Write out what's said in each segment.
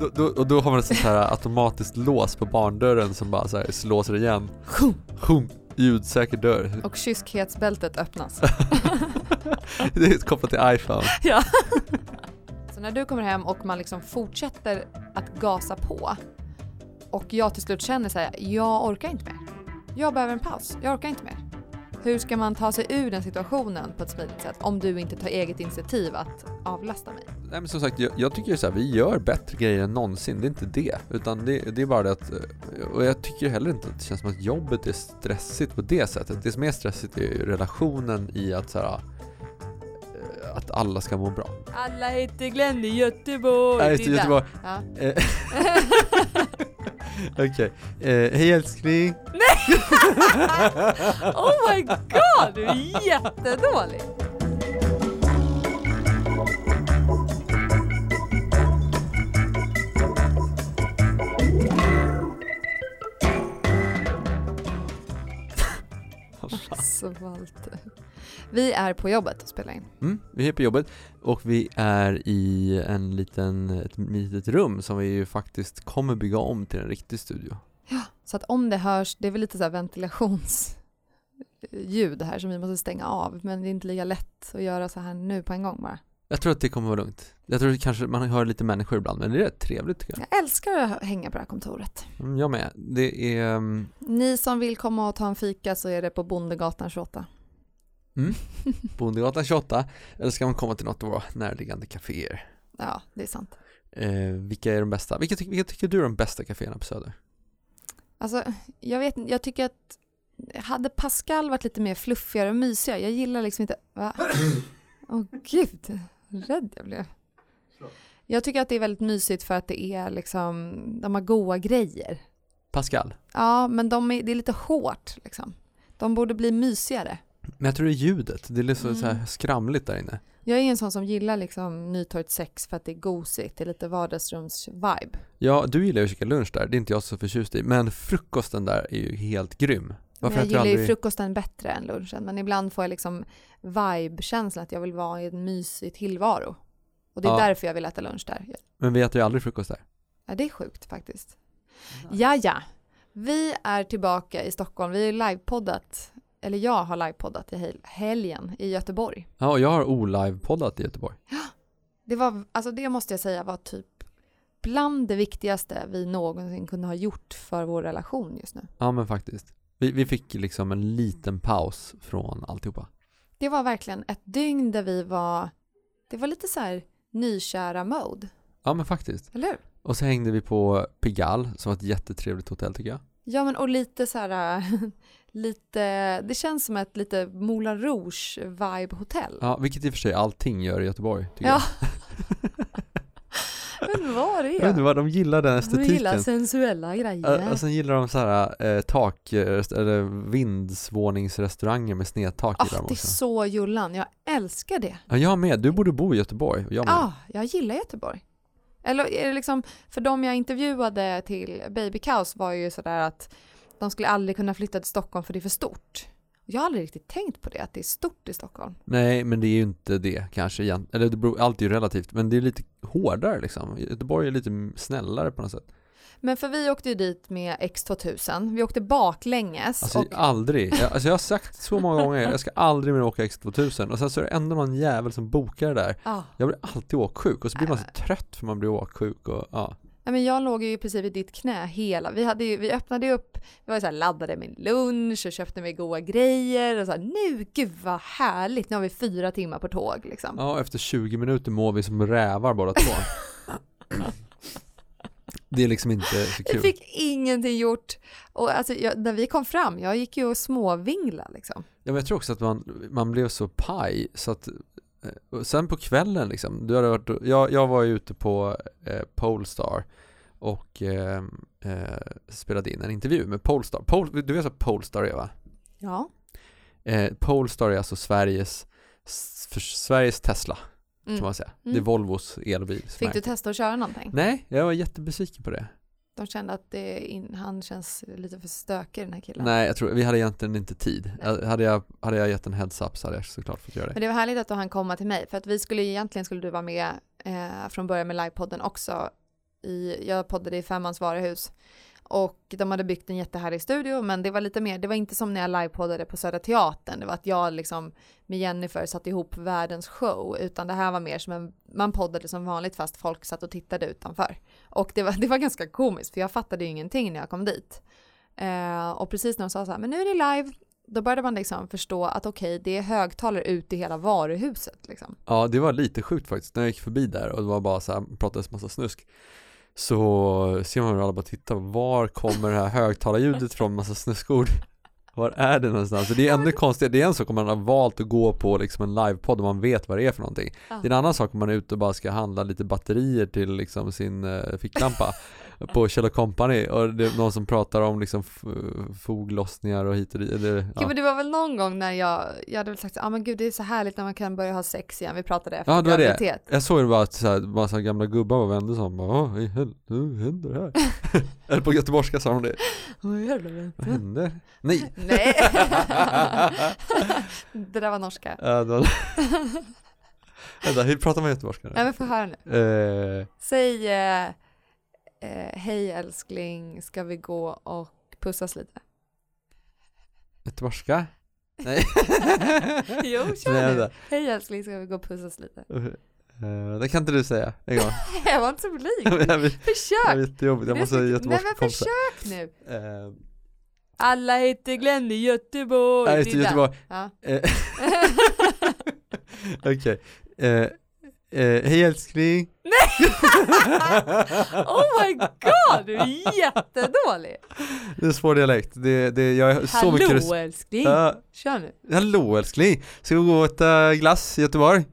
Då, då, och då har man ett sånt här automatiskt lås på barndörren som bara så här slåser igen. Ljudsäker dörr. Och kyskhetsbältet öppnas. Det är kopplat till iPhone. ja. Så när du kommer hem och man liksom fortsätter att gasa på och jag till slut känner så här, jag orkar inte mer. Jag behöver en paus, jag orkar inte mer. Hur ska man ta sig ur den situationen på ett smidigt sätt om du inte tar eget initiativ att avlasta mig? Nej men som sagt, jag, jag tycker så här, vi gör bättre grejer än någonsin. Det är inte det. Utan det, det är bara det att, och jag tycker heller inte att det känns som att jobbet är stressigt på det sättet. Det som är stressigt är ju relationen i att så här, eh, att alla ska må bra. Alla heter Glenn i Göteborg. Nej, just det, Göteborg. Ja. Eh, Okej, eh, hej älskling. Oh my god, du är jättedålig. Svalt. Vi är på jobbet och spelar in. Mm, vi är på jobbet och vi är i en liten, ett litet rum som vi ju faktiskt kommer bygga om till en riktig studio. Så att om det hörs, det är väl lite så här ventilationsljud här som vi måste stänga av, men det är inte lika lätt att göra så här nu på en gång bara. Jag tror att det kommer vara lugnt. Jag tror att kanske man hör lite människor ibland, men det är rätt trevligt tycker jag. Jag älskar att hänga på det här kontoret. Mm, jag med. Det är... mm, Ni som vill komma och ta en fika så är det på Bondegatan 28. Bondegatan 28, eller ska man komma till något av våra närliggande kaféer? Ja, det är sant. Eh, vilka är de bästa? Vilka, ty- vilka tycker du är de bästa kaféerna på Söder? Alltså, jag vet jag tycker att hade Pascal varit lite mer fluffigare och mysigare, jag gillar liksom inte, va? Åh gud, rädd jag blev. Jag tycker att det är väldigt mysigt för att det är liksom, de har goa grejer. Pascal? Ja, men de är, det är lite hårt liksom. De borde bli mysigare. Men jag tror det är ljudet, det är liksom Mm. så här skramligt där inne. Jag är en sån som gillar liksom Nytorget 6 för att det är gosigt, det är lite vardagsrums-vibe. Ja, du gillar ju att käka lunch där, det är inte jag så förtjust i, men frukosten där är ju helt grym. Men Varför jag gillar ju aldrig... frukosten bättre än lunchen, men ibland får jag liksom vibe-känslan att jag vill vara i en mysig tillvaro. Och det är Ja. därför jag vill äta lunch där. Men vi äter ju aldrig frukost där. Ja, det är sjukt faktiskt. Ja, ja. Vi är tillbaka i Stockholm. Vi har livepoddat, eller jag har livepoddat i hel- helgen i Göteborg. Ja, och jag har olive-poddat i Göteborg. Det var, alltså det måste jag säga var typ bland det viktigaste vi någonsin kunde ha gjort för vår relation just nu. Ja, men faktiskt. Vi, vi fick liksom en liten paus från alltihopa. Det var verkligen ett dygn där vi var, det var lite så här nykära mode, Ja, men faktiskt. eller hur? Och så hängde vi på Pigalle, som var ett jättetrevligt hotell tycker jag. Ja men och lite så här, lite, det känns som ett lite Moulin Rouge vibe hotell. Ja, vilket i och för sig allting gör i Göteborg, tycker Ja. jag. men vad är Jag vet inte det? vad de gillar den De estetiken. gillar sensuella grejer. Och sen gillar de så här eh, tak, eh, eller vindsvåningsrestauranger med snedtak Ah, gillar de det är också. så Jullan, jag älskar det. Ja, jag med. Du borde bo i Göteborg. Jag med. Ja, jag gillar Göteborg. Eller är det liksom, för de jag intervjuade till Baby Kaos var ju sådär att de skulle aldrig kunna flytta till Stockholm för det är för stort. Jag har aldrig riktigt tänkt på det, att det är stort i Stockholm. Nej, men det är ju inte det kanske igen. Eller det beror, allt är ju relativt, men det är lite hårdare liksom. Göteborg är lite snällare på något sätt. Men för vi åkte ju dit med X2000, vi åkte baklänges Alltså och aldrig. Jag, alltså jag har sagt så många gånger, jag ska aldrig mer åka X2000 och sen så är det ändå någon jävel som bokar det där. ja, Jag blir alltid åksjuk och så blir man så Nej, trött för man blir åksjuk och ja. Nej, men jag låg ju i princip i ditt knä hela, vi, hade ju, vi öppnade ju upp, vi var ju så här laddade med lunch och köpte med goda grejer och så här, nu gud vad härligt, nu har vi fyra timmar på tåg liksom. Ja, efter 20 minuter mår vi som rävar båda två. Det är liksom inte så Vi kul. fick ingenting gjort. Och alltså, jag, när vi kom fram, jag gick ju och småvingla liksom. Ja, men jag tror också att man, man blev så paj så att och sen på kvällen liksom, du hade varit, jag, jag var ju ute på eh, Polestar och eh, eh, spelade in en intervju med Polestar. Pol, du vet vad Polestar är va? Ja. Eh, Polestar är alltså Sveriges, Sveriges Tesla Mm. kan man säga. Det är Mm. Volvos elbil. Fick du testa att köra någonting? Nej, jag var jättebesviken på det. De kände att in, han känns lite för stökig den här killen. Nej, jag tror, vi hade egentligen inte tid. Hade, jag, hade jag gett en heads up så hade jag såklart fått göra det. Men det var härligt att han komma till mig, för att vi skulle egentligen skulle du vara med eh, från början med livepodden också i, jag poddade i Femmans varuhus. Och de hade byggt en jättehärlig studio men det var lite mer, det var inte som när jag livepoddade på Södra Teatern. Det var att jag liksom med Jennifer satte ihop världens show. Utan det här var mer som en, man poddade som vanligt fast folk satt och tittade utanför. Och det var, det var ganska komiskt för jag fattade ju ingenting när jag kom dit. Eh, och precis när de sa så här, men nu är det live, då började man liksom förstå att okej, okay, det är högtalare ut i hela varuhuset. Liksom. Ja, det var lite sjukt faktiskt när jag gick förbi där och det var bara så här, pratades massa snusk. Så ser man hur alla bara tittar, var kommer det här högtalarljudet från, massa snuskord? Var är det någonstans? Det är ännu konstigare, det är en sak om man har valt att gå på liksom en livepodd och man vet vad det är för någonting. Det är en annan sak om man är ute och bara ska handla lite batterier till liksom sin uh, ficklampa på Kjell Company och det är någon som pratar om liksom foglossningar och hit och dit. Eller, ja. ja. men det var väl någon gång när jag, jag hade väl sagt, ja ah, men gud det är så härligt när man kan börja ha sex igen, vi pratade efter ja, det var Det. Jag såg det bara att så här, massa gamla gubbar var vände som bara, åh, i händer det här? eller på göteborgska sa de det. Vad händer? Nej! Nej! det där var norska. Ja, det var... Vänta, hur pratar man göteborgska? Nej men få höra nu. Uh... Säg uh eh, hej älskling, ska vi gå och pussas lite? Göteborgska? Nej. jo, kör nu. Hej älskling, ska vi gå och pussas lite? Uh, det kan inte du säga en gång. jag var inte så blyg. försök! Det är jättejobbigt, jag måste Nej men försök nu. Uh, Alla heter Glenn i Göteborg. Nej, just Göteborg. Ja. Eh, okej. Okay. Uh, Eh, hej älskling! Nej! oh my god, du är jättedålig! Det är svår dialekt, det, det, jag har så mycket Hallå älskling! Uh, Kör nu! Hallå älskling! Ska vi gå och äta glass i Göteborg?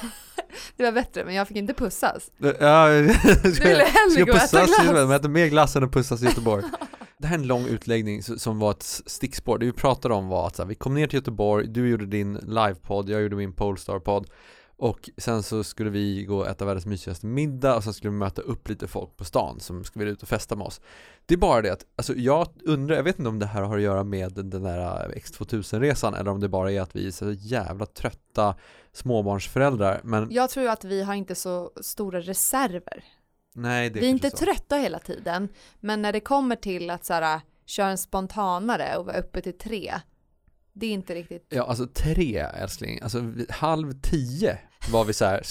det var bättre, men jag fick inte pussas. Ja, du ville hellre gå och äta glass! Men äta mer glass än att pussas i Göteborg. det här är en lång utläggning som var ett stickspår. Det vi pratade om var att här, vi kom ner till Göteborg, du gjorde din livepodd, jag gjorde min Polestar-podd och sen så skulle vi gå och äta världens mysigaste middag och sen skulle vi möta upp lite folk på stan som skulle ut och festa med oss. Det är bara det att, alltså jag undrar, jag vet inte om det här har att göra med den där X2000-resan eller om det bara är att vi är så jävla trötta småbarnsföräldrar. Men jag tror att vi har inte så stora reserver. Nej, det är vi är inte så. trötta hela tiden, men när det kommer till att så här, köra en spontanare och vara uppe till tre, det är inte riktigt. Ja, alltså tre älskling. Alltså halv tio var vi så här,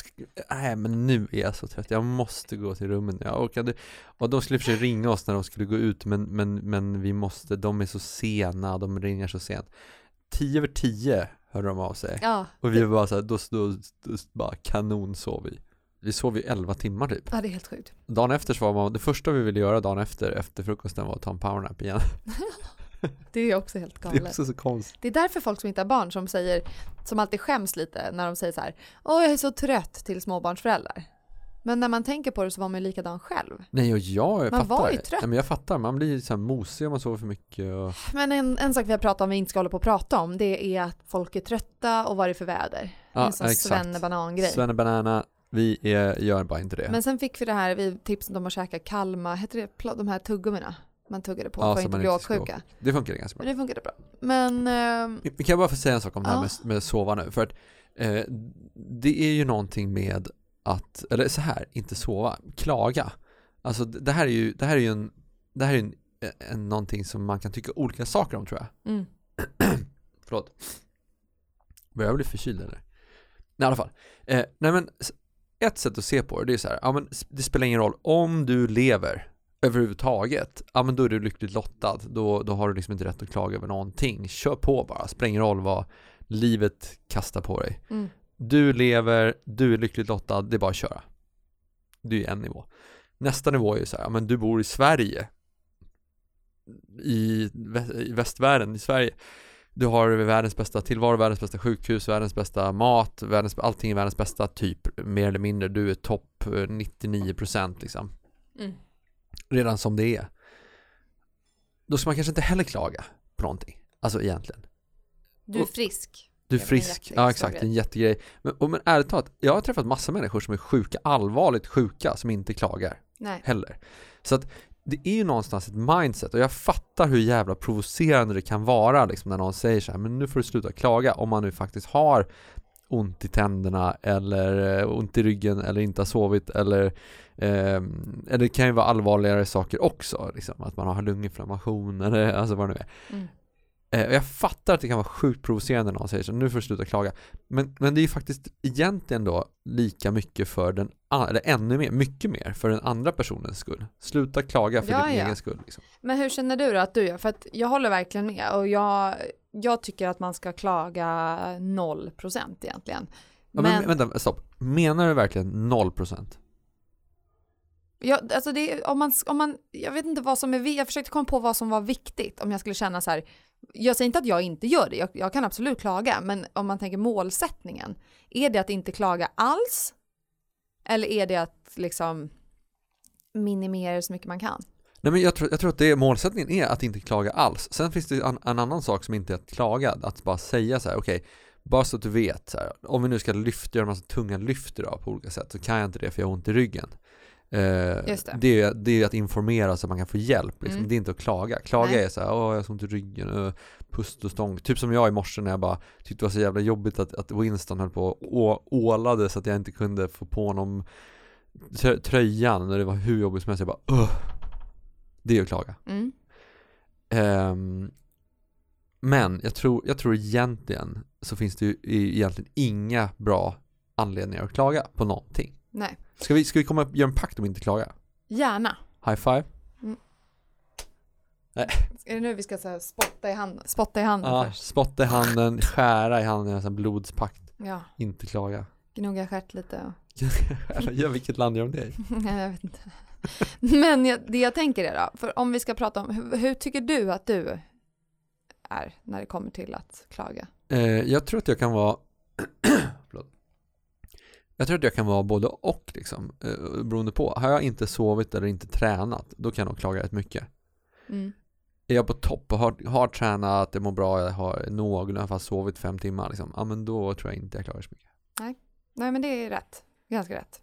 nej men nu är jag så trött, jag måste gå till rummet. Jag orkade. Och de skulle försöka ringa oss när de skulle gå ut, men, men, men vi måste, de är så sena, de ringer så sent. Tio över tio hörde de av sig. Ja, och vi var bara så här, då, då, då, bara kanon sov vi. Vi sov ju elva timmar typ. Ja, det är helt sjukt. Dagen efter så var man, det första vi ville göra dagen efter, efter frukosten var att ta en powernap igen. Det är också helt galet. Det är också så konstigt. Det är därför folk som inte har barn som säger, som alltid skäms lite när de säger så här, åh jag är så trött till småbarnsföräldrar. Men när man tänker på det så var man ju likadan själv. Nej och jag man fattar. Man var ju trött. Nej, men jag fattar, man blir så här mosig om man sover för mycket. Och... Men en, en sak vi har pratat om vi inte ska hålla på att prata om det är att folk är trötta och vad det är för väder. Ja, en sån svennebanan-grej. Svennebanana, vi är, gör bara inte det. Men sen fick vi det här, vi tipsade om att käka kalma, heter det de här tuggummina? Man tuggade på ja, för att inte bli åksjuka. Det funkade ganska bra. Men det funkade bra. Men... Eh, vi kan bara få säga en sak om ja. det här med, med sova nu. För att eh, det är ju någonting med att, eller så här, inte sova, klaga. Alltså det här är ju, det här är ju en, det här är en, en, någonting som man kan tycka olika saker om tror jag. Mm. Förlåt. Börjar jag bli förkyld eller? Nej, i alla fall. Eh, nej men, ett sätt att se på det, det är så här, ja men det spelar ingen roll om du lever överhuvudtaget, ja men då är du lyckligt lottad. Då, då har du liksom inte rätt att klaga över någonting. Kör på bara, spelar ingen roll vad livet kastar på dig. Mm. Du lever, du är lyckligt lottad, det är bara att köra. Det är en nivå. Nästa nivå är ju så här, ja men du bor i Sverige. I, i västvärlden, i Sverige. Du har världens bästa tillvaro, världens bästa sjukhus, världens bästa mat, världens, allting är världens bästa typ, mer eller mindre. Du är topp 99% liksom. Mm redan som det är. Då ska man kanske inte heller klaga på någonting. Alltså egentligen. Du är frisk. Du är frisk, ja exakt, en jättegrej. Men, och, men ärligt talat, jag har träffat massa människor som är sjuka, allvarligt sjuka, som inte klagar. Nej. Heller. Så att det är ju någonstans ett mindset och jag fattar hur jävla provocerande det kan vara liksom, när någon säger så här, men nu får du sluta klaga om man nu faktiskt har ont i tänderna eller eh, ont i ryggen eller inte har sovit eller eh, eller det kan ju vara allvarligare saker också, liksom, att man har lunginflammation eller alltså vad det nu är. Mm. Eh, och jag fattar att det kan vara sjukt provocerande när någon säger så, nu får du sluta klaga. Men, men det är ju faktiskt egentligen då lika mycket för den, eller ännu mer, mycket mer för den andra personens skull. Sluta klaga för Ja, din ja. egen skull. Liksom. Men hur känner du då att du gör? För att jag håller verkligen med och jag, jag tycker att man ska klaga 0% egentligen. Ja, men, vänta, stopp. Menar du verkligen 0%? Ja, alltså det, om man, om man, jag vet inte vad som är, vi- jag försökte komma på vad som var viktigt om jag skulle känna så här, jag säger inte att jag inte gör det, jag, jag kan absolut klaga, men om man tänker målsättningen, är det att inte klaga alls? Eller är det att liksom minimera så mycket man kan? Nej men jag tror, jag tror att det är, målsättningen är att inte klaga alls. Sen finns det en, en annan sak som inte är att klaga, att bara säga så här: okej, bara så att du vet så här, om vi nu ska lyfta, göra en massa tunga lyft idag på olika sätt så kan jag inte det för jag har ont i ryggen. Eh, det. det. är, det är att informera så att man kan få hjälp, liksom. Mm. det är inte att klaga. Klaga Nej. är så här, åh jag har så ont i ryggen, uh, pust och stång. Typ som jag i morse när jag bara tyckte det var så jävla jobbigt att, att Winston höll på och ålade så att jag inte kunde få på honom trö- tröjan när det var hur jobbigt som helst. Jag bara, Ugh. Det är att klaga. Mm. Ehm, men jag tror, jag tror egentligen så finns det ju egentligen inga bra anledningar att klaga på någonting. Nej, Ska vi, ska vi komma och göra en pakt om inte klaga? gärna. High five? Är det nu vi ska så här, spotta i handen? Spotta i handen Ja, först. spotta i handen, skära i handen, en blodspakt. Ja, Inte klaga. gnugga stjärt lite ja, vilket land gör de det? Nej, jag vet inte. Men jag, det jag tänker är då, för om vi ska prata om, hur, hur tycker du att du är när det kommer till att klaga? Eh, jag tror att jag kan vara. Jag tror att jag kan vara både och liksom, eh, beroende på. Har jag inte sovit eller inte tränat, då kan jag nog klaga rätt mycket. Mm. Är jag på topp och har, har tränat, jag mår bra, jag har någorlunda fall sovit fem timmar, liksom, ja men då tror jag inte jag klagar så mycket. Nej men det är rätt, ganska rätt.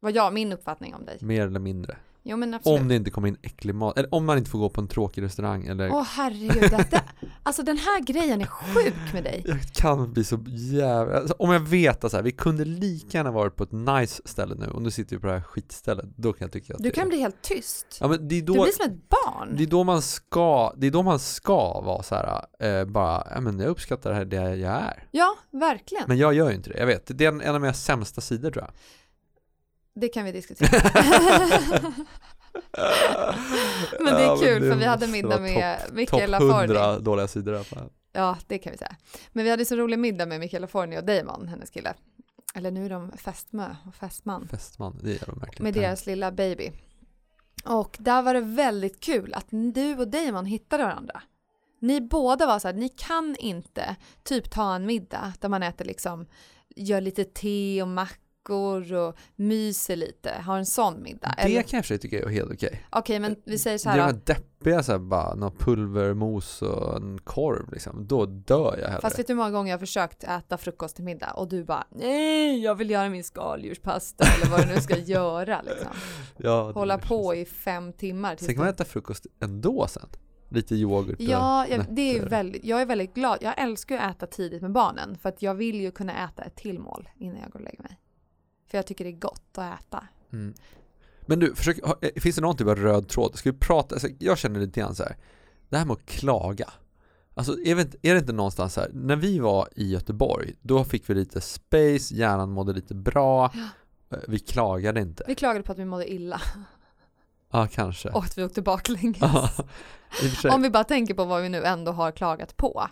Vad jag, min uppfattning om dig. Mer eller mindre. Jo men absolut. Om det inte kommer in äcklig mat, eller om man inte får gå på en tråkig restaurang eller Åh herregud, detta, alltså den här grejen är sjuk med dig. Jag kan bli så jävla... Alltså, om jag vet att så här, vi kunde lika gärna varit på ett nice ställe nu och nu sitter vi på det här skitstället, då kan jag tycka att Du det kan bli helt tyst. Ja men det är Du då, blir som ett barn. det är då man ska, det är då man ska vara så här, eh, bara, ja men jag uppskattar det här det jag är. Ja, verkligen. Men jag gör ju inte det, jag vet. Det är en, en av mina sämsta sidor tror jag. Det kan vi diskutera. Men det är kul för vi hade middag med Topp Mikael 100 Laforni. dåliga sidor i alla fall. Ja, det kan vi säga. Men vi hade så rolig middag med Mikael Laforni och Damon, hennes kille. Eller nu är de fästmö och fästman. Fästman, det är jävla märkligt. Med deras lilla baby. Och där var det väldigt kul att du och Damon hittade varandra. Ni båda var så här, ni kan inte typ ta en middag där man äter liksom, gör lite te och mackor och myser lite, har en sån middag. Det Eller- kan jag i och för sig tycka är helt okej. Okej, men vi säger så Det är de här. här deppiga så här, bara, någon pulvermos och en korv liksom. Då dör jag hellre. Fast vet du hur många gånger jag har försökt äta frukost till middag och du bara nej, jag vill göra min skaldjurspasta eller vad du nu ska göra liksom. ja, det Hålla på i fem timmar. Sen kan man äta frukost ändå sen. Lite yoghurt Ja, jag, det är väldigt, jag är väldigt glad. Jag älskar att äta tidigt med barnen för att jag vill ju kunna äta ett till mål innan jag går och lägger mig. För jag tycker det är gott att äta. Mm. Men du, försök, eh, finns det någon typ av röd tråd? Ska vi prata, alltså, jag känner lite grann så här. det här med att klaga. Alltså är det, inte- är det inte någonstans så här, när vi var i Göteborg, då fick vi lite space, hjärnan mådde lite bra, eh, vi klagade inte. Vi klagade på att vi mådde illa Ja, kanske. och att vi åkte baklänges. Ja. Om vi bara tänker på vad vi nu ändå har klagat på.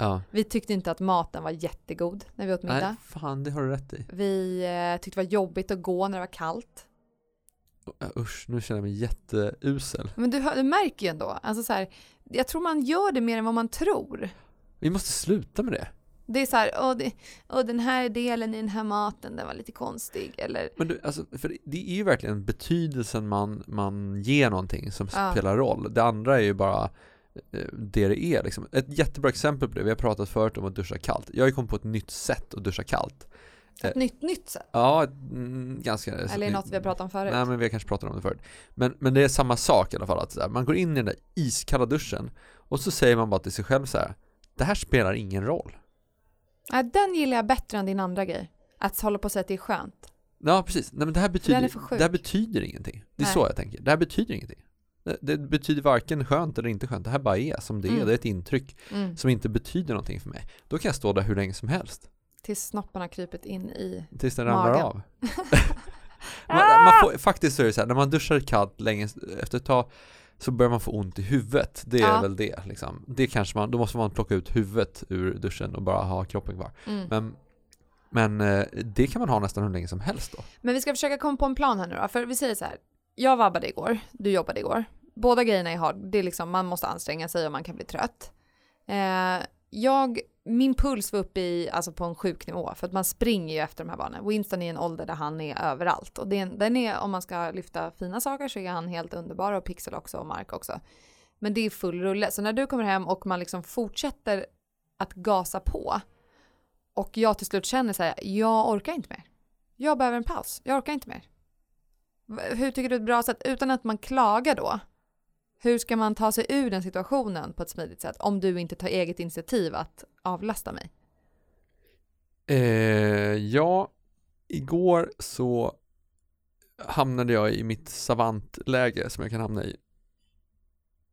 Ja. Vi tyckte inte att maten var jättegod när vi åt middag. Nej, fan det har du rätt i. Vi eh, tyckte det var jobbigt att gå när det var kallt. Usch, nu känner jag mig jätteusel. Men du, du märker ju ändå, alltså så här, jag tror man gör det mer än vad man tror. Vi måste sluta med det. Det är så här, åh, det, åh, den här delen i den här maten, den var lite konstig. Eller, Men du, alltså, för det är ju verkligen betydelsen man, man ger någonting som Ja. spelar roll. Det andra är ju bara det det är liksom. Ett jättebra exempel på det, vi har pratat förut om att duscha kallt. Jag har ju kommit på ett nytt sätt att duscha kallt. ett nytt, nytt sätt. Ja, mm, ganska... Eller något vi har pratat om förut. Nej men vi har kanske pratat om det förut. Men, men det är samma sak i alla fall, att här, man går in i den där iskalla duschen och så säger man bara till sig själv så här. Det här spelar ingen roll. Nej, den gillar jag bättre än din andra grej. Att hålla på och säga att det är skönt. Ja, precis. Nej, men det här betyder, det här betyder ingenting. Det är Nej. så jag tänker. Det här betyder ingenting. Det, betyder varken skönt eller inte skönt. Det här bara är som det är. Mm. Det är ett intryck Mm. som inte betyder någonting för mig. Då kan jag stå där hur länge som helst. Tills snopparna krypit in i... Tills den ramlar Magen. av. man, man får, faktiskt så är det så här, när man duschar kallt länge, efter ett tag så börjar man få ont i huvudet. Det är Ja. väl det liksom. Det kanske man, då måste man plocka ut huvudet ur duschen och bara ha kroppen kvar. Mm. Men, men eh, det kan man ha nästan hur länge som helst då. Men vi ska försöka komma på en plan här nu då. För vi säger så här. Jag vabbade igår, du jobbade igår. Båda grejerna är hard, det är liksom man måste anstränga sig och man kan bli trött. Eh, jag, min puls var uppe i, alltså på en sjuk nivå för att man springer ju efter de här barnen. Winston är i en ålder där han är överallt och den, den är, om man ska lyfta fina saker så är han helt underbar och Pixel också och Mark också. Men det är full rulle, så när du kommer hem och man liksom fortsätter att gasa på och jag till slut känner så här, jag orkar inte mer. Jag behöver en paus, jag orkar inte mer. Hur tycker du ett bra sätt, utan att man klagar då? Hur ska man ta sig ur den situationen på ett smidigt sätt om du inte tar eget initiativ att avlasta mig? Eh, ja, igår så hamnade jag i mitt savantläge som jag kan hamna i.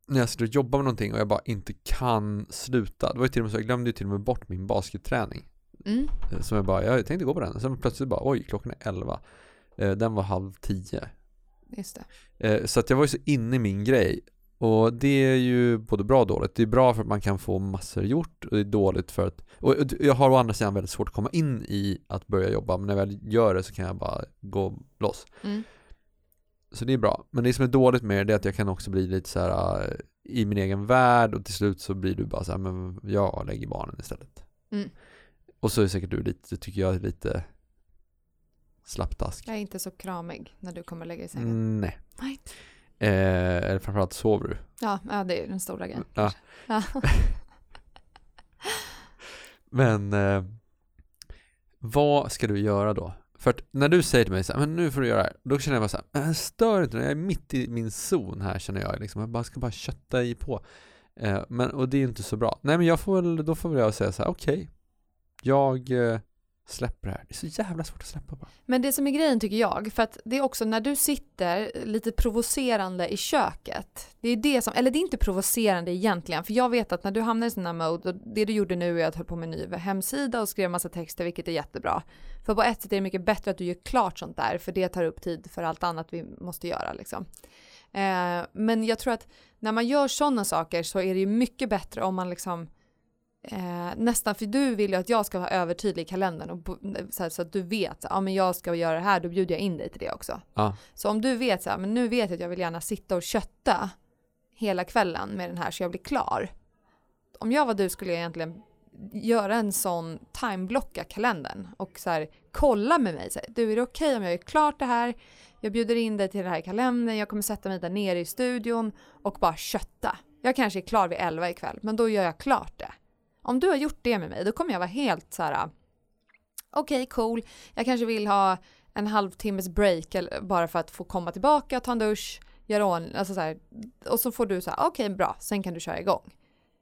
När jag sitter och jobbar med någonting och jag bara inte kan sluta. Det var ju till och med så, jag glömde ju till och med bort min basketträning. Mm. Eh, Som jag bara, jag tänkte gå på den. Sen plötsligt bara, oj, klockan är 11. Eh, den var halv tio. Just det. Eh, så att jag var ju så inne i min grej. Och det är ju både bra och dåligt. Det är bra för att man kan få massor gjort och det är dåligt för att och jag har å andra sidan väldigt svårt att komma in i att börja jobba men när jag väl gör det så kan jag bara gå loss. Mm. Så det är bra. Men det som är dåligt med det är att jag kan också bli lite så här äh, i min egen värld och till slut så blir du bara så här, men jag lägger barnen istället. Mm. Och så är säkert du lite, tycker jag, lite slapptask. Jag är inte så kramig när du kommer lägga i sängen. Mm, nej. Nej. Eh, eller framförallt sover du. Ja, ja, det är den stora grejen. Ja. Ja. Men eh, vad ska du göra då? För att när du säger till mig så här, men nu får du göra det här, då känner jag bara så här, "Men stör inte, jag är mitt i min zon här känner jag liksom, jag bara ska bara kötta i på. Eh, men, och det är inte så bra. Nej men jag får väl, då får väl jag säga så här, okej, jag eh, släpper det här. Det är så jävla svårt att släppa bara. Men det som är grejen tycker jag, för att det är också när du sitter lite provocerande i köket. Det är det som, eller det är inte provocerande egentligen, för jag vet att när du hamnar i sådana mode, och det du gjorde nu är att höll på med en ny hemsida och skrev massa texter, vilket är jättebra. För på ett sätt är det mycket bättre att du gör klart sånt där, för det tar upp tid för allt annat vi måste göra liksom. Eh, men jag tror att när man gör sådana saker så är det ju mycket bättre om man liksom Eh, nästan, för du vill ju att jag ska vara övertydlig i kalendern och så, här, så att du vet, ja men jag ska göra det här, då bjuder jag in dig till det också. Ja. Så om du vet så här, men nu vet jag att jag vill gärna sitta och kötta hela kvällen med den här så jag blir klar. Om jag var du skulle jag egentligen göra en sån timeblocka kalendern och så här kolla med mig. Så här, du är det okej om jag gör klart det här? Jag bjuder in dig till den här kalendern, jag kommer sätta mig där nere i studion och bara kötta. Jag kanske är klar vid 11 ikväll, men då gör jag klart det. Om du har gjort det med mig, då kommer jag vara helt så här. okej cool, jag kanske vill ha en halvtimmes break bara för att få komma tillbaka, ta en dusch, göra on, alltså så här, och så får du så här, okej bra, sen kan du köra igång.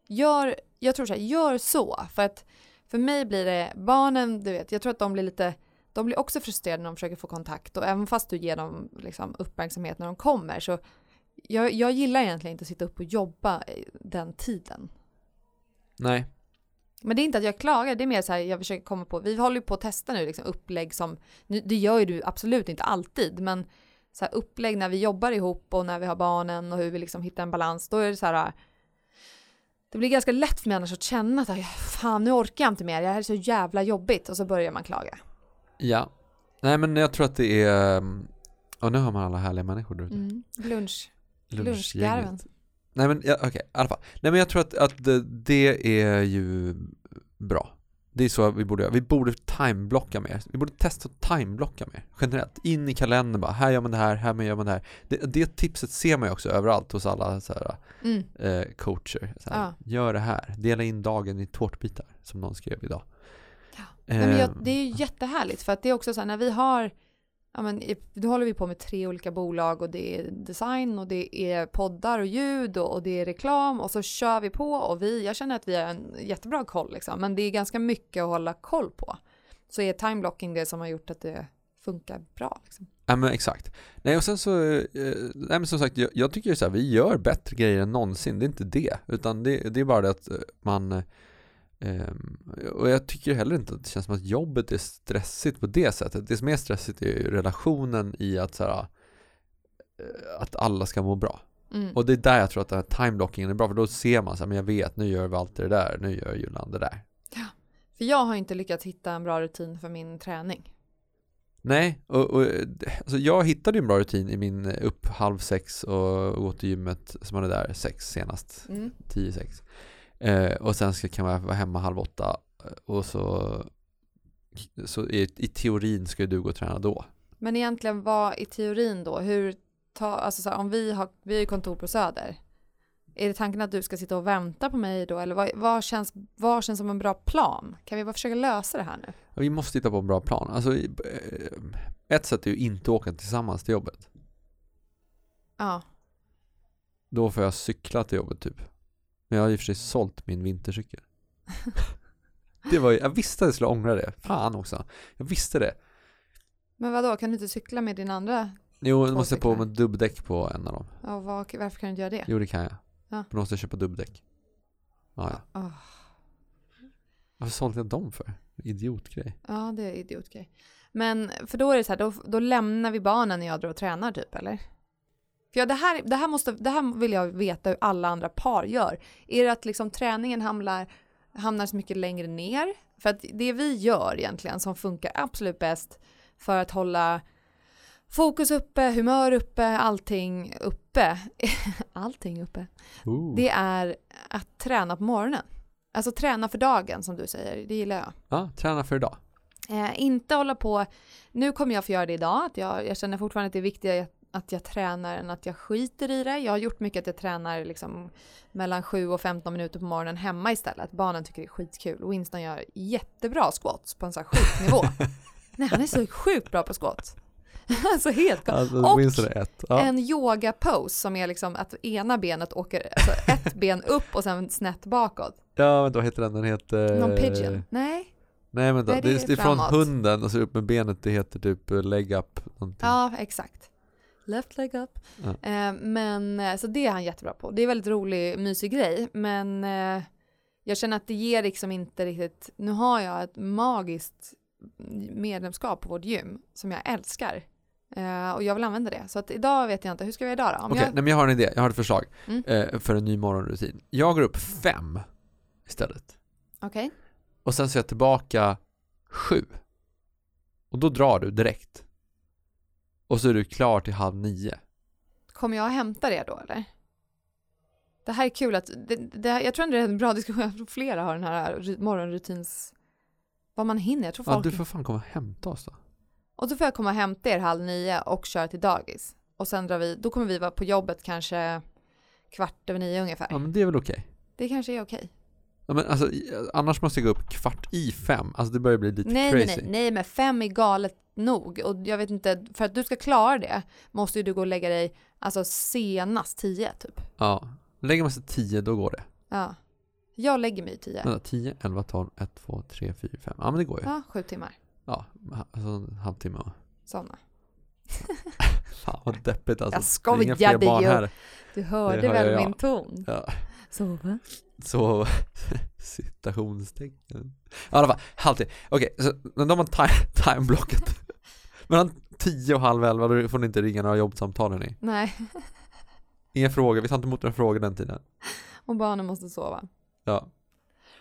Gör, jag tror så här, gör så, för att för mig blir det, barnen, du vet, jag tror att de blir lite, de blir också frustrerade när de försöker få kontakt och även fast du ger dem liksom, uppmärksamhet när de kommer så jag, jag gillar egentligen inte att sitta upp och jobba eh, den tiden. Nej. Men det är inte att jag klagar, det är mer så här jag försöker komma på, vi håller ju på att testa nu liksom upplägg som, nu, det gör ju du absolut inte alltid, men så här upplägg när vi jobbar ihop och när vi har barnen och hur vi liksom hittar en balans, då är det så här det blir ganska lätt för mig annars att känna att fan nu orkar jag inte mer, det här är så jävla jobbigt och så börjar man klaga. Ja. Nej men jag tror att det är, och nu har man alla härliga människor där ute. Mm. Lunch. Lunchgarven. Nej men ja, okej, i alla fall. Nej men jag tror att, att det, det är ju bra. Det är så vi borde göra. Vi borde timeblocka mer. Vi borde testa att timeblocka mer. Generellt. In i kalendern bara, här gör man det här, här gör man det här. Det, det tipset ser man ju också överallt hos alla så här, Mm. eh, coacher. Så här, Ja. Gör det här. Dela in dagen i tårtbitar, som någon skrev idag. Ja. Nej, men jag, Eh, det är ju jättehärligt för att det är också så här när vi har ja men nu håller vi på med tre olika bolag och det är design och det är poddar och ljud och, och det är reklam och så kör vi på och vi, jag känner att vi har en jättebra koll liksom, men det är ganska mycket att hålla koll på. Så är timeblocking det som har gjort att det funkar bra liksom. Ja men exakt. Nej och sen så, eh, nej men som sagt jag, jag tycker ju så här, vi gör bättre grejer än någonsin, det är inte det. Utan det, det är bara det att eh, man, eh, ehm, och jag tycker heller inte att det känns som att jobbet är stressigt på det sättet. Det som är stressigt är ju relationen i att så här, eh, att alla ska må bra. Mm. Och det är där jag tror att den här timeblockingen är bra, för då ser man så här, men jag vet, nu gör vi alltid det där, nu gör Julan det där. För jag har inte lyckats hitta en bra rutin för min träning. Nej, och, och alltså jag hittade ju en bra rutin i min upp halv sex och gå till gymmet som var där sex senast, Mm. tio sex. Eh, och sen ska, kan man vara hemma halv åtta eh, och så, så i, i teorin ska du gå och träna då. Men egentligen vad i teorin då, hur ta, alltså så här, om vi har, vi har ju kontor på Söder. Är det tanken att du ska sitta och vänta på mig då eller vad, vad, känns, vad känns som en bra plan? Kan vi bara försöka lösa det här nu? Vi måste titta på en bra plan. Alltså, eh, ett sätt är ju inte åka tillsammans till jobbet. Ja, Då får jag cykla till jobbet typ. Men jag har i och för sig sålt min vintercykel. det var ju, jag visste att jag skulle ångra det. Fan också. Jag visste det. men vad då kan du inte cykla med din andra? Jo, jag måste på cyklar. med dubbdäck på en av dem. Ja, vad, varför kan du inte göra det? Jo, det kan jag. Ja. Då måste jag köpa dubbdäck. Ja, ja. Åh, Varför sålde jag dem för? Idiotgrej. ja, det är idiotgrej. Men för då är det så här, då, då lämnar vi barnen när jag drar och tränar typ eller? För ja, det, här, det, här måste, det här vill jag veta hur alla andra par gör. Är det att liksom träningen hamnar, hamnar så mycket längre ner? För att det vi gör egentligen som funkar absolut bäst för att hålla fokus uppe, humör uppe, allting uppe. allting uppe. Ooh. Det är att träna på morgonen. Alltså träna för dagen som du säger, det gillar jag. Ja, träna för idag. Eh, inte hålla på, nu kommer jag få göra det idag, att jag, jag känner fortfarande att det är viktigare att jag tränar än att jag skiter i det. Jag har gjort mycket att jag tränar liksom mellan 7 och 15 minuter på morgonen hemma istället. Barnen tycker det är skitkul. Winston gör jättebra squats på en sån här sjuk nivå. Nej, han är så sjukt bra på squats. alltså helt galet. Alltså, Och ett. Ja. En yoga pose som är liksom att ena benet åker, alltså ett ben upp och sen snett bakåt. ja, men då heter den, den heter... Någon pigeon? Nej? Nej, men då, Nej, det, är, det är från hunden och så upp med benet, det heter typ eh, leg up. Någonting. Ja, exakt. Left leg up. Ja. Eh, men eh, så det är han jättebra på. Det är väldigt rolig, mysig grej. Men eh, jag känner att det ger liksom inte riktigt, nu har jag ett magiskt medlemskap på vårt gym som jag älskar. Eh, och jag vill använda det. Så att idag vet jag inte, hur ska vi göra idag då? Om Okej, jag, nej, men jag har en idé, jag har ett förslag Mm. eh, för en ny morgonrutin. Jag går upp fem istället. Okej, Och sen så är jag tillbaka sju. Och då drar du direkt. Och så är du klar till halv nio. kommer jag hämta det då eller? Det här är kul att, det, det, jag tror ändå det är en bra diskussion, jag tror flera har den här ru- morgonrutins, vad man hinner. Jag tror Ja, folk du får fan komma och hämta oss då. Och så får jag komma och hämta er halv nio och köra till dagis. Och sen drar vi, då kommer vi vara på jobbet kanske kvart över nio ungefär. Ja men det är väl okej. Det kanske är okej. Ja, men alltså, annars måste jag gå upp kvart i fem. Alltså det börjar bli lite Nej, nej, crazy. nej, nej, men fem är galet nog. Och jag vet inte, för att du ska klara det måste ju du gå och lägga dig alltså senast tio typ. Ja. Lägger man sig tio, då går det. Ja. Jag lägger mig i tio. Vänta, 10, 11, 12, 1, 2, 3, 4, 5. Ja men det går ju. Ja, sju timmar. Ja, alltså en halvtimme och... Sådana. Fan vad deppigt alltså. Jag skojade ju. här. Du hörde Det hör väl jag. min ton? Ja. Sova. Så, citationstecken. I alla fall, halvtid. Okej, så men de har time, timeblocket. Mellan 10 och halv 11 då får ni inte ringa några jobbsamtal hörni. Nej, Inga frågor, vi tar inte emot några frågor den tiden. och barnen måste sova. Ja,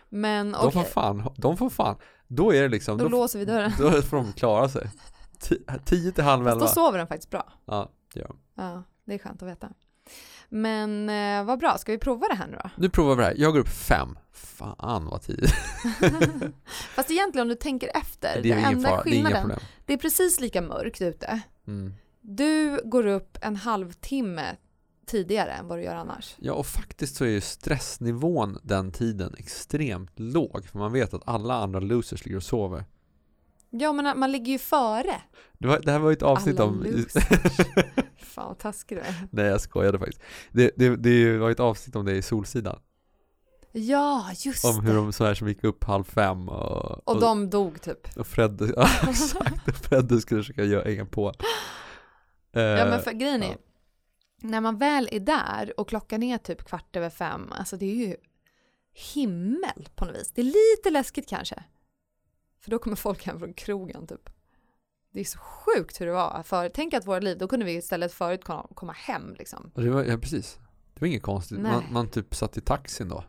Men de okej, får fan, de får fan. Då är det liksom, då, då, låser vi dörren. då får de klara sig. 10 till halv Fast 11. då sover den faktiskt bra. Ja, det gör de. Ja, det är skönt att veta. Men eh, vad bra, ska vi prova det här nu då? Nu provar vi det här. Jag går upp fem. Fan vad tid. Fast egentligen om du tänker efter, Det är ingen enda fara, det är skillnaden, det är precis lika mörkt ute. Mm. Du går upp en halvtimme tidigare än vad du gör annars. Ja, och faktiskt så är ju stressnivån den tiden extremt låg. För man vet att alla andra losers ligger och sover. Ja men man ligger ju före. Det, var, det här var ju ett avsnitt Alla om... Fan vad taskig du är. Nej jag skojade faktiskt. Det, det, det var ju ett avsnitt om det i Solsidan. Ja, just Om hur det. de så här som gick upp halv fem och... Och de dog typ. Och Fred, ja exakt, och Fred skulle försöka göra hänga på. Ja Eh, men för grejen är, ja. när man väl är där och klockan är typ kvart över fem, alltså det är ju himmel på något vis. Det är lite läskigt kanske. För då kommer folk hem från krogen typ. Det är så sjukt hur det var för Tänk att våra liv, då kunde vi istället förut komma, hem liksom. det var, ja precis. Det var inget konstigt. Nej. Man, man typ satt i taxin då.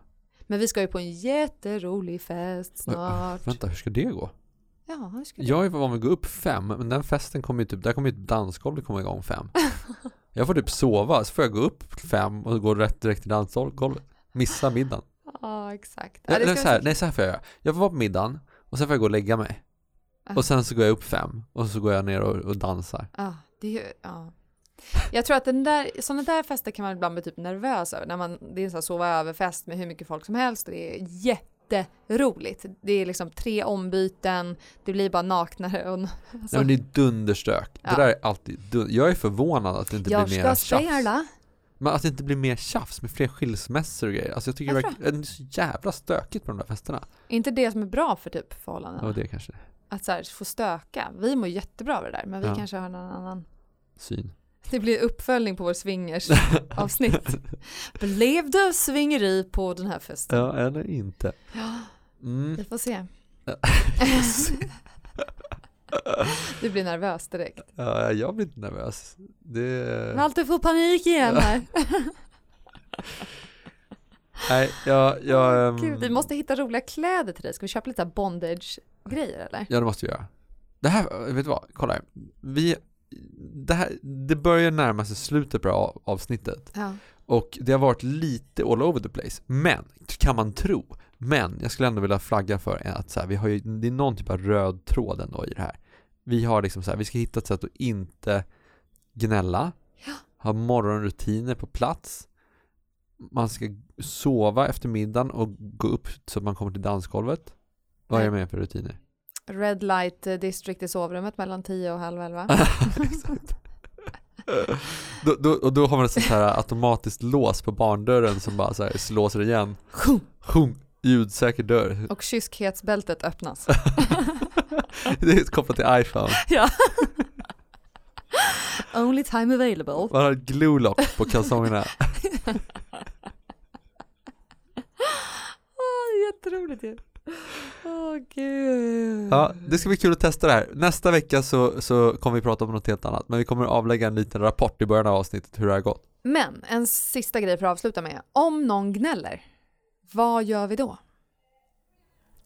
Men vi ska ju på en jätterolig fest snart. Vänta, hur ska det gå? Ja, hur ska det? Jag är van vid att gå upp fem, men den festen kommer ju typ, där kommer ju dansgolvet komma igång fem. Jag får typ sova, så får jag gå upp fem och gå rätt direkt till dansgolvet. Missa middagen. Ja, exakt. Ja, ska så här, nej så här får jag göra. Jag får vara på middagen, och sen får jag gå och lägga mig. Ah. Och sen så går jag upp fem, och så går jag ner och, och dansar. Ja, det är ju, ja. Jag tror att den där, sådana där fester kan man ibland bli typ nervös över. När man, det är en sån här sova över-fest med hur mycket folk som helst och det är jätteroligt. Det är liksom tre ombyten, det blir bara naknare och... Nej, Alltså, men det är dunderstök. Ja. Det där är alltid dun- Jag är förvånad att det inte jag blir ska mer tjafs. spela. Men att det inte blir mer tjafs med fler skilsmässor och grejer. Alltså jag tycker verkar, det är så jävla stökigt på de där festerna. Är inte det som är bra för typ förhållanden? Ja, det kanske Att så här, få stöka. Vi mår jättebra av det där, men vi Ja. kanske har någon annan. syn. Det blir uppföljning på vår swingers avsnitt. Blev det swingeri på den här festen? Ja, eller inte. Ja, Mm. vi får se. Du blir nervös direkt. Ja, jag blir inte nervös. Det... Malte får panik igen här. Nej, jag... jag ehm, Gud, vi måste hitta roliga kläder till dig. Ska vi köpa lite bondage-grejer eller? Ja, det måste vi göra. Det här, vet du vad? Kolla här. Vi... Det, här, det börjar närma sig slutet på avsnittet. Ja. Och det har varit lite all over the place. Men, kan man tro. Men jag skulle ändå vilja flagga för att så här, vi har ju, det är någon typ av röd tråd ändå i det här. Vi har liksom så här, vi ska hitta ett sätt att inte gnälla. Ha morgonrutiner på plats. Man ska sova efter middagen och gå upp så att man kommer till dansgolvet. Vad är det med för rutiner? Red light district i sovrummet mellan 10 och halv 11. Exakt. då, då, och då har man ett sånt här automatiskt lås på barndörren som bara så här slåser igen. Sjung, ljudsäker dörr. Och kyskhetsbältet öppnas. Det är kopplat till iPhone. ja. Only time available. Man har ett glue lock på kalsongerna. Åh, jätteroligt ju. Åh gud. Ja, det ska bli kul att testa det här. Nästa vecka så, så kommer vi prata om något helt annat. Men vi kommer avlägga en liten rapport i början av avsnittet hur det har gått. Men en sista grej för att avsluta med. Om någon gnäller, vad gör vi då?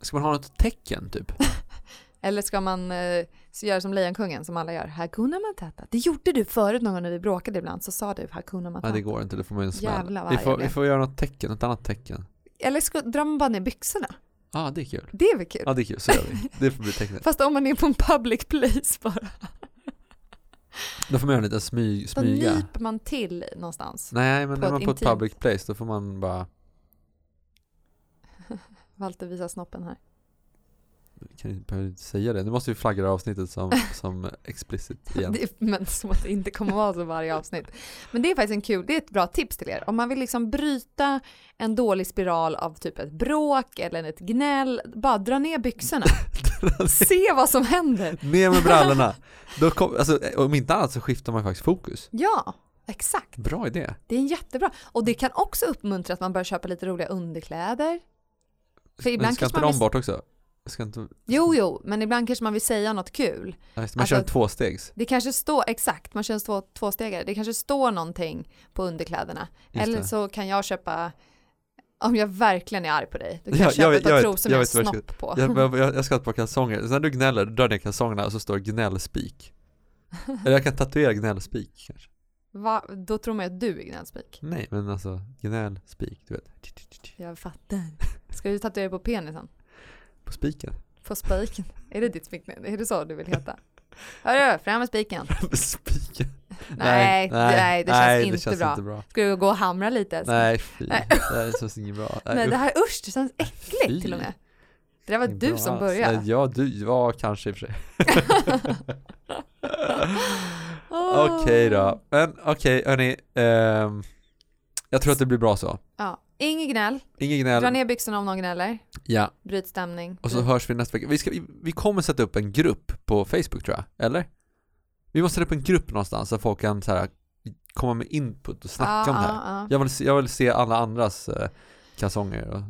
Ska man ha något tecken typ? Eller ska man eh, göra som Lejonkungen som alla gör? Hakuna Matata. Det gjorde du förut någon gång när vi bråkade ibland så sa du Hakuna Matata. Nej det går inte, det får man ju en smäll. Vi får, vi får göra något tecken, ett annat tecken. Eller ska, drar man bara ner byxorna? Ja, ah, det är kul. Det är väl kul? Ja, det är kul. Så gör vi. Det får bli tecknet. Fast om man är på en public place bara. Då får man göra en liten smy, Då smyga. nyper man till någonstans. Nej, men på när man är på ett intimt- public place då får man bara Walter visar snoppen här. kan inte, behöver inte säga det. Nu måste vi flagga det här avsnittet som, som explicit igen. Det men som att det inte kommer vara så varje avsnitt. Men det är faktiskt en kul, det är ett bra tips till er. Om man vill liksom bryta en dålig spiral av typ ett bråk eller ett gnäll, bara dra ner byxorna. Se vad som händer. Ner med brallorna. Då kom, alltså, om inte annat så skiftar man faktiskt fokus. Ja, exakt. Bra idé. Det är en jättebra. Och det kan också uppmuntra att man börjar köpa lite roliga underkläder. För ibland ska vill- bort också? Inte, Jo, jo, men ibland kanske man vill säga något kul. Ja, man kör en Alltså- tvåstegs. Det kanske står, exakt, man kör en två, tvåstegare. Det kanske står någonting på underkläderna. Just Eller det. så kan jag köpa, om jag verkligen är arg på dig, då kan Ja, köpa jag ett par trosor med vet jag snopp på. Jag, jag, jag ska ha ett par kalsonger. Så när du gnäller, då drar ner kalsongerna och så står gnällspik. Eller jag kan tatuera gnällspik kanske. Va? Då tror man att du är gnällspik. Nej, men alltså gnällspik, du vet. Jag fattar. Ska du tatuera på penisen? På spiken. På spiken? Är det ditt smeknamn? Är det så du vill heta? Hörru, fram med spiken. spiken. Nej, nej, det känns inte känns bra. inte bra. Ska du gå och hamra lite? Nej, fy. Nej. Det här känns inget bra. Nej, det usch. här usch, det känns äckligt Fy. till och med. Det där var Bra du som började. Nej, Ja, du, ja kanske i och för sig. Okej då. Men okej, hörni. ehm, jag tror att det blir bra så. Ja. Inget gnäll. Ingen Dra gnäll. ner byxorna om någon gnäller. Ja, Bryt stämning. och så Bryt- hörs vi nästa vecka. Vi, ska, vi, vi kommer sätta upp en grupp på Facebook tror jag, eller? Vi måste sätta upp en grupp någonstans så folk kan så här, komma med input och snacka Ja, om det här. ja, ja. Jag vill se, jag vill se alla andras eh, kalsonger och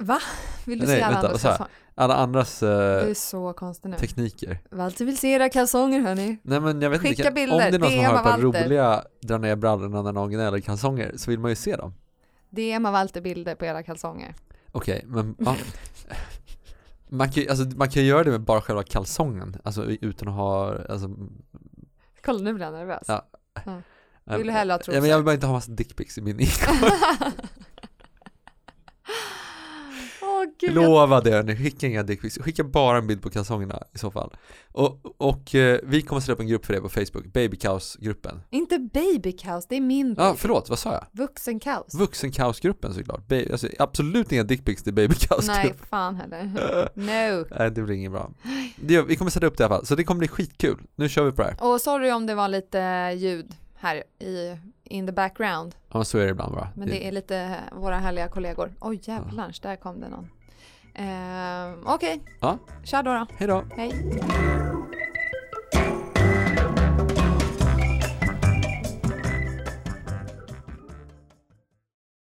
Va? Vill du Nej, se alla vänta, andras kalsonger? alla andras eh, Du är så konstig nu. tekniker. Walter vill se era kalsonger hörni. Nej men jag vet Skicka inte, bilder, om det är någon som har ett par roliga dra ner brallorna när någon gnäller kalsonger så vill man ju se dem. DM av Walter bilder på era kalsonger. Okej, men ja. man, kan, alltså, man kan göra det med bara själva kalsongen, alltså utan att ha, alltså, Kolla nu blir jag nervös. Ja. Vill du hellre ha ja, men jag vill bara inte ha massa dickpics i min inkorg. Gud. Lova det nu, skicka inga dickpics, skicka bara en bild på kalsongerna i så fall. Och, och eh, vi kommer sätta upp en grupp för det på Facebook, Babykaos-gruppen. Inte babykaos, det är min Ja, baby. förlåt, vad sa jag? Vuxenkaos. Vuxenkaosgruppen såklart. Ba- alltså, absolut inga dickpics till Babykaosgruppen. Nej, fan heller. No. Nej, det blir inget bra. Det vi kommer sätta upp det i alla fall, så det kommer bli skitkul. Nu kör vi på det här. Och sorry om det var lite ljud här i in the background. Ja, så är det ibland bara. Men det är lite våra härliga kollegor. Oj jävlar, där kom det någon. Eh, Okej, Ja. kör då då. Hej då. Hej.